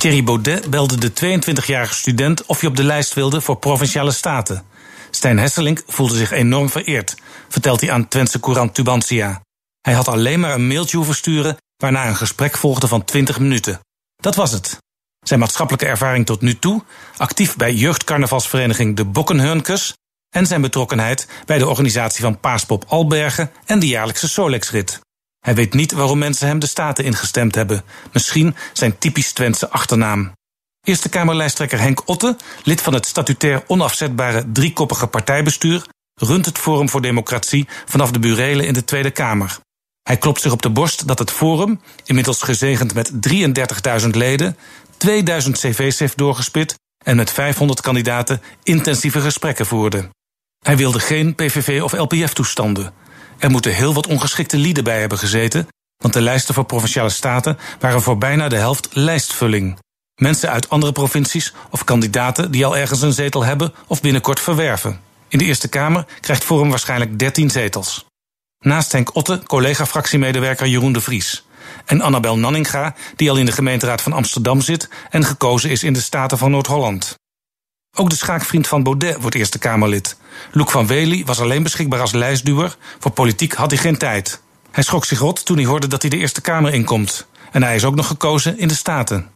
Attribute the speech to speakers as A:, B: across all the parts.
A: Thierry Baudet belde de 22-jarige student of hij op de lijst wilde voor provinciale staten. Stijn Hesselink voelde zich enorm vereerd, vertelt hij aan Twentse Courant Tubantia. Hij had alleen maar een mailtje hoeven sturen, waarna een gesprek volgde van 20 minuten. Dat was het. Zijn maatschappelijke ervaring tot nu toe, actief bij jeugdcarnavalsvereniging De Bokkenhurnkes en zijn betrokkenheid bij de organisatie van Paaspop Albergen en de jaarlijkse Solex-rit. Hij weet niet waarom mensen hem de Staten ingestemd hebben. Misschien zijn typisch Twentse achternaam. Eerste Kamerlijsttrekker Henk Otte, lid van het statutair onafzetbare driekoppige partijbestuur, runt het Forum voor Democratie vanaf de burelen in de Tweede Kamer. Hij klopt zich op de borst dat het Forum, inmiddels gezegend met 33.000 leden, 2000 cv's heeft doorgespit en met 500 kandidaten intensieve gesprekken voerde. Hij wilde geen PVV of LPF-toestanden. Er moeten heel wat ongeschikte lieden bij hebben gezeten, want de lijsten voor provinciale staten waren voor bijna de helft lijstvulling. Mensen uit andere provincies of kandidaten die al ergens een zetel hebben of binnenkort verwerven. In de Eerste Kamer krijgt Forum waarschijnlijk 13 zetels. Naast Henk Otte, collega-fractiemedewerker Jeroen de Vries. En Annabel Nanninga, die al in de gemeenteraad van Amsterdam zit en gekozen is in de Staten van Noord-Holland. Ook de schaakvriend van Baudet wordt Eerste Kamerlid. Luc van Wely was alleen beschikbaar als lijstduwer. Voor politiek had hij geen tijd. Hij schrok zich rot toen hij hoorde dat hij de Eerste Kamer inkomt. En hij is ook nog gekozen in de Staten.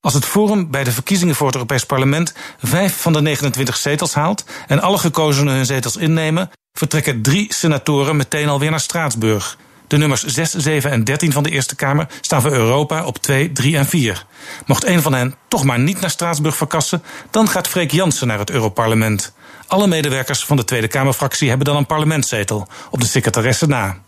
A: Als het Forum bij de verkiezingen voor het Europees Parlement vijf van de 29 zetels haalt en alle gekozenen hun zetels innemen, vertrekken drie senatoren meteen alweer naar Straatsburg. De nummers 6, 7 en 13 van de Eerste Kamer staan voor Europa op 2, 3 en 4. Mocht een van hen toch maar niet naar Straatsburg verkassen, dan gaat Freek Jansen naar het Europarlement. Alle medewerkers van de Tweede Kamerfractie hebben dan een parlementszetel, op de secretaresse na.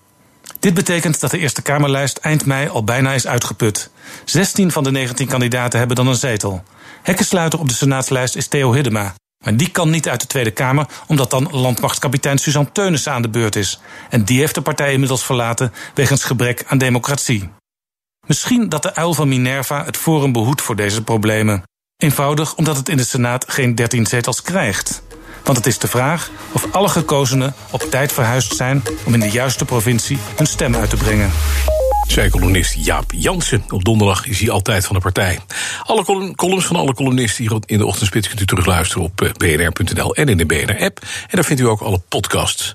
A: Dit betekent dat de Eerste Kamerlijst eind mei al bijna is uitgeput. 16 van de 19 kandidaten hebben dan een zetel. Hekkensluiter op de senaatslijst is Theo Hiddema. Maar die kan niet uit de Tweede Kamer, omdat dan landmachtkapitein Suzanne Teunissen aan de beurt is. En die heeft de partij inmiddels verlaten wegens gebrek aan democratie. Misschien dat de uil van Minerva het Forum behoedt voor deze problemen. Eenvoudig omdat het in de Senaat geen 13 zetels krijgt. Want het is de vraag of alle gekozenen op tijd verhuisd zijn om in de juiste provincie hun stem uit te brengen.
B: Zij columnist Jaap Jansen. Op donderdag is hij altijd van de partij. Alle columns van alle columnisten hier in de ochtendspits kunt u terugluisteren op eh, bnr.nl en in de BNR-app. En daar vindt u ook alle podcasts.